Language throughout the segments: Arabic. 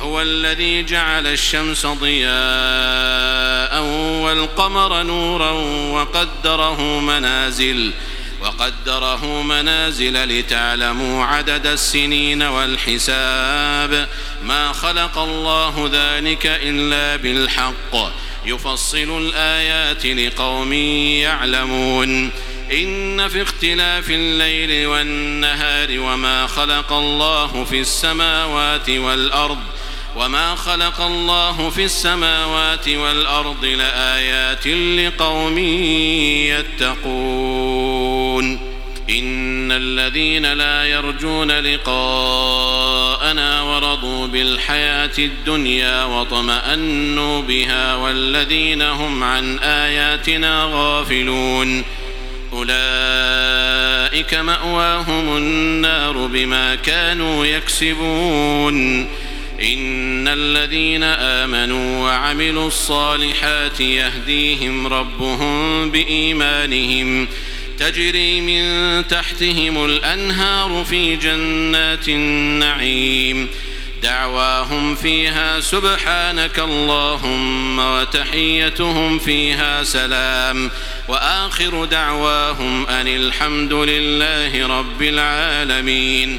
هو الذي جعل الشمس ضياء والقمر نورا وقدره منازل وقدره منازل لتعلموا عدد السنين والحساب. ما خلق الله ذلك إلا بالحق يفصل الآيات لقوم يعلمون. إن في اختلاف الليل والنهار وما خلق الله في السماوات والأرض وما خلق الله في السماوات والأرض لآيات لقوم يتقون إن الذين لا يرجون لقاءنا ورضوا بالحياة الدنيا وطمأنوا بها والذين هم عن آياتنا غافلون أولئك مأواهم النار بما كانوا يكسبون إن الذين آمنوا وعملوا الصالحات يهديهم ربهم بإيمانهم. تجري من تحتهم الأنهار في جنات النعيم. دعواهم فيها سبحانك اللهم وتحيتهم فيها سلام. وآخر دعواهم أن الحمد لله رب العالمين.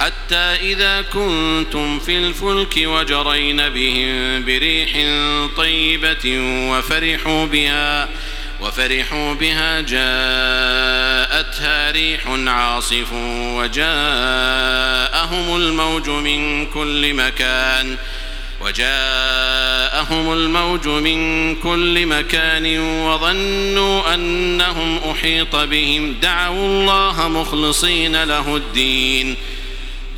حتى إذا كنتم في الفلك وجرين بهم بريح طيبة وفرحوا بها وفرحوا بها جاءتها ريح عاصف وجاءهم الموج من كل مكان وجاءهم الموج من كل مكان وظنوا أنهم أحيط بهم دعوا الله مخلصين له الدين.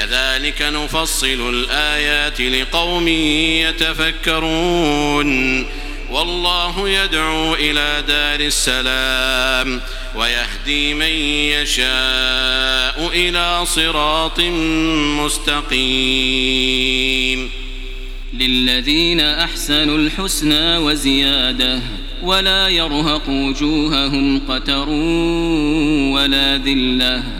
كذلك نفصل الآيات لقوم يتفكرون. والله يدعو إلى دار السلام ويهدي من يشاء إلى صراط مستقيم. للذين أحسنوا الحسنى وزيادة ولا يرهق وجوههم قتر ولا ذلة.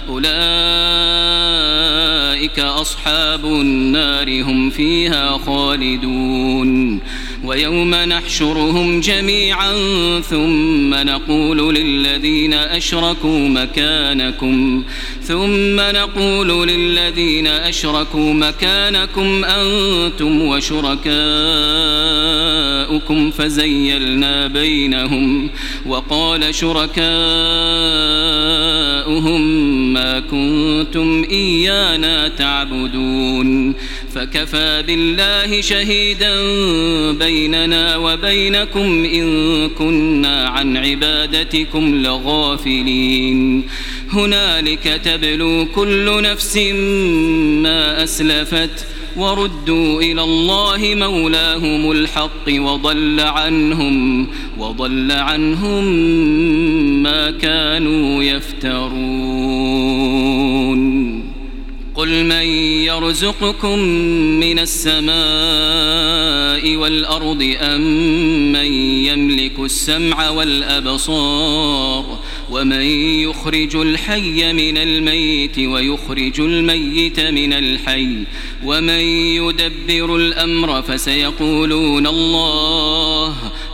أولئك أصحاب النار هم فيها خالدون. ويوم نحشرهم جميعا ثم نقول للذين أشركوا مكانكم ثم نقول للذين أشركوا مكانكم أنتم وشركاؤكم فزيلنا بينهم. وقال شركاؤهم ما كنتم إيانا تعبدون فكفى بالله شهيدا بيننا وبينكم إن كنا عن عبادتكم لغافلين هنالك تبلو كل نفس ما أسلفت وردوا إلى الله مولاهم الحق وضل عنهم وضل عنهم ما كانوا يفترون. قل من يرزقكم من السماء والأرض أم من يملك السمع والأبصار ومن يخرج الحي من الميت ويخرج الميت من الحي ومن يدبر الأمر فسيقولون الله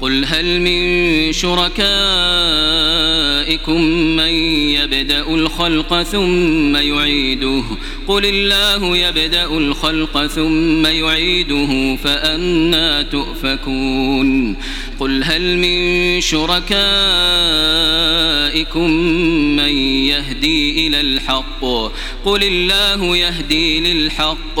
قل هل من شركائكم من يبدأ الخلق ثم يعيده؟ قل الله يبدأ الخلق ثم يعيده فأنا تؤفكون. قل هل من شركائكم من يهدي إلى الحق؟ قل الله يهدي للحق.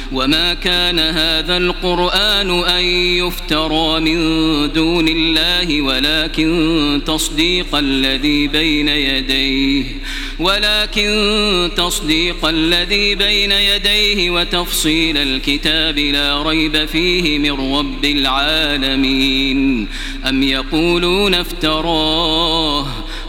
وما كان هذا القرآن أن يفترى من دون الله ولكن تصديق الذي بين يديه ولكن تصديق الذي بين يديه وتفصيل الكتاب لا ريب فيه من رب العالمين أم يقولون افتراه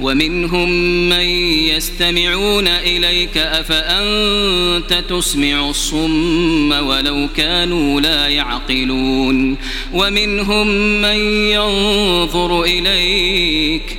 ومنهم من يستمعون إليك أفأنت تسمع الصم ولو كانوا لا يعقلون ومنهم من ينظر إليك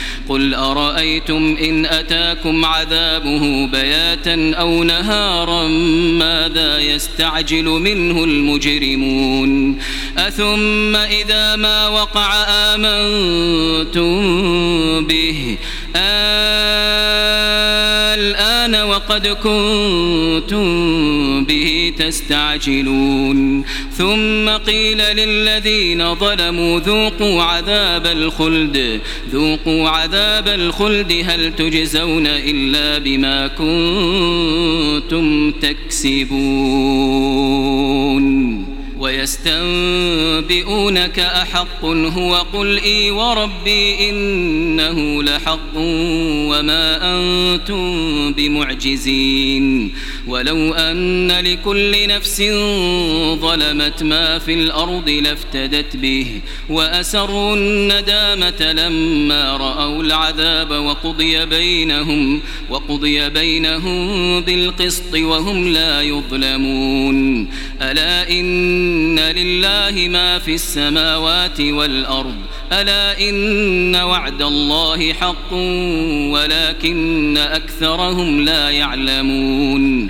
قل أرأيتم إن أتاكم عذابه بياتا أو نهارا ماذا يستعجل منه المجرمون أثم إذا ما وقع آمنتم به الآن قد كنتم به تستعجلون. ثم قيل للذين ظلموا ذوقوا عذاب الخلد. ذوقوا عذاب الخلد هل تجزون إلا بما كنتم تكسبون؟ ويستنبئونك أحق هو قل إي وربي إنه لحق وما أنتم بمعجزين ولو أن لكل نفس ظلمت ما في الأرض لافتدت به وأسروا الندامة لما رأوا العذاب وقضي بينهم وقضي بينهم بالقسط وهم لا يظلمون ألا إن لله ما في السماوات والأرض ألا إن وعد الله حق ولكن أكثرهم لا يعلمون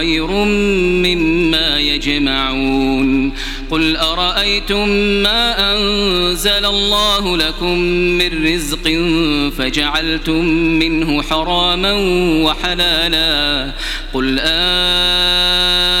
مما يجمعون. قل أرأيتم ما أنزل الله لكم من رزق فجعلتم منه حراما وحلالا؟ قل آه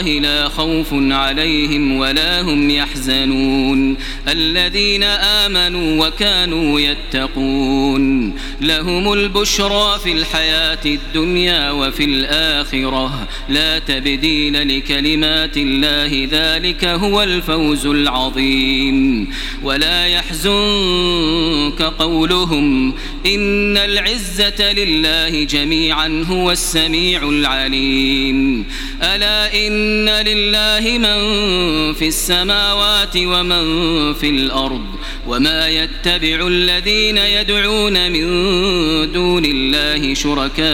الله لا خوف عليهم ولا هم يحزنون الذين آمنوا وكانوا يتقون لهم البشرى في الحياة الدنيا وفي الآخرة. لا تبديل لكلمات الله ذلك هو الفوز العظيم. ولا يحزنك قولهم إن العزة لله جميعا هو السميع العليم. ألا إن لله من في السماوات ومن في الأرض وما يتبع الذين يدعون من دون الله شركاء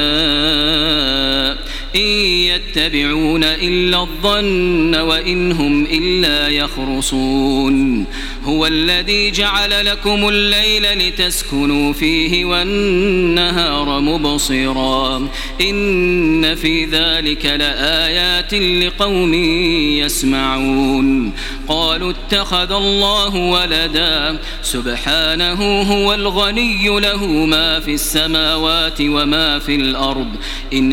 إن يتبعون إلا الظن وإن هم إلا يخرصون. هو الذي جعل لكم الليل لتسكنوا فيه والنهار مبصرا. إن في ذلك لآيات لقوم يسمعون. قالوا اتخذ الله ولدا. سبحانه هو الغني له ما في السماوات وما في الأرض. إن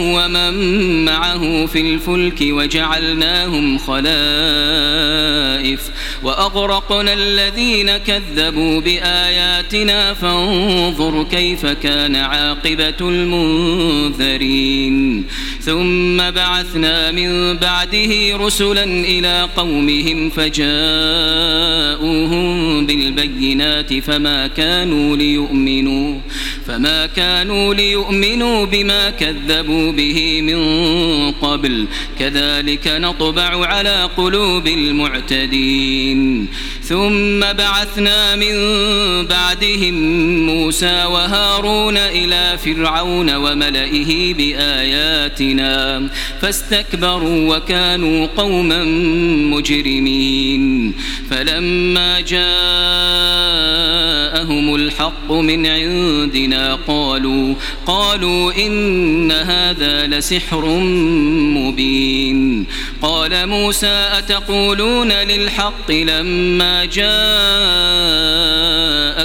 ومن معه في الفلك وجعلناهم خلائف وأغرقنا الذين كذبوا بآياتنا فانظر كيف كان عاقبة المنذرين ثم بعثنا من بعده رسلا إلى قومهم فجاءوهم بالبينات فما كانوا ليؤمنوا فما كانوا ليؤمنوا بما كذبوا به من قبل كذلك نطبع على قلوب المعتدين. ثم بعثنا من بعدهم موسى وهارون إلى فرعون وملئه بآياتنا. فاستكبروا وكانوا قوما مجرمين. فلما جاءهم الحق من عندنا قالوا قالوا إن هذا لسحر مبين. قال موسى أتقولون للحق لما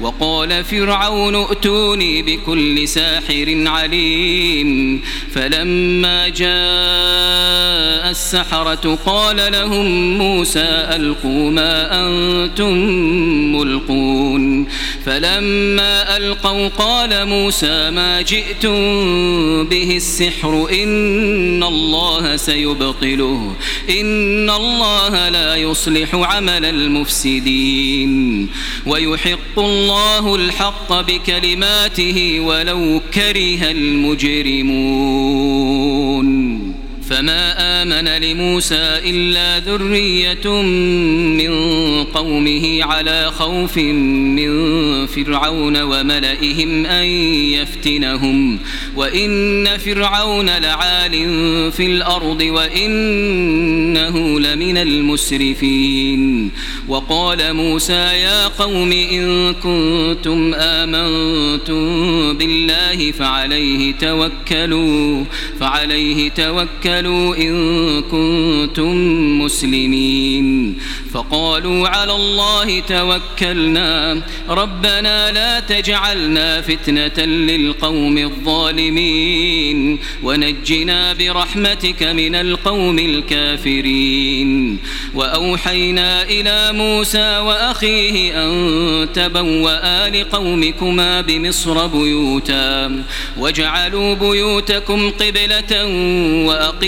وقال فرعون ائتوني بكل ساحر عليم فلما جاء السحرة قال لهم موسى ألقوا ما أنتم ملقون فلما ألقوا قال موسى ما جئتم به السحر إن الله سيبطله إن الله لا يصلح عمل المفسدين ويحق الله الحق بكلماته ولو كره المجرمون فما آمن لموسى إلا ذرية من قومه على خوف من فرعون وملئهم أن يفتنهم وإن فرعون لعال في الأرض وإنه لمن المسرفين. وقال موسى يا قوم إن كنتم آمنتم بالله فعليه توكلوا فعليه توكلوا إن كنتم مسلمين. فقالوا على الله توكلنا. ربنا لا تجعلنا فتنة للقوم الظالمين. ونجنا برحمتك من القوم الكافرين. وأوحينا إلى موسى وأخيه أن تبوأ لقومكما بمصر بيوتا. واجعلوا بيوتكم قبلة وأقيموا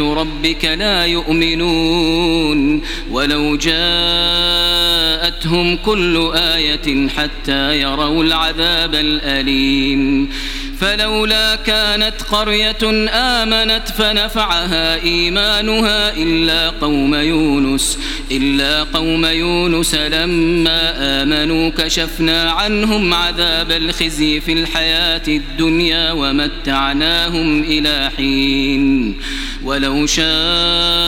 ربك لا يؤمنون ولو جاءتهم كل آية حتى يروا العذاب الأليم فلولا كانت قرية آمنت فنفعها إيمانها إلا قوم يونس إلا قوم يونس لما آمنوا كشفنا عنهم عذاب الخزي في الحياة الدنيا ومتعناهم إلى حين. ولو شاء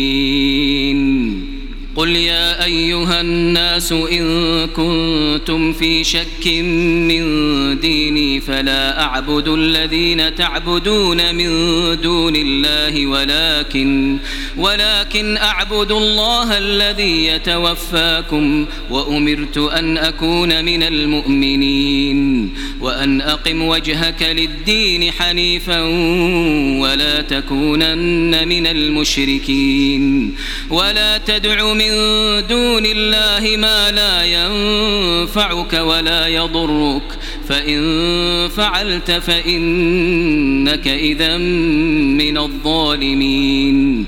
قل يا أيها الناس إن كنتم في شك من ديني فلا أعبد الذين تعبدون من دون الله ولكن ولكن أعبد الله الذي يتوفاكم وأمرت أن أكون من المؤمنين وأن أقم وجهك للدين حنيفا ولا تكونن من المشركين ولا تدع من دون الله ما لا ينفعك ولا يضرك فإن فعلت فإنك إذا من الظالمين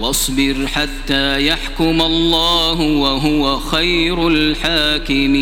واصبر حتى يحكم الله وهو خير الحاكمين.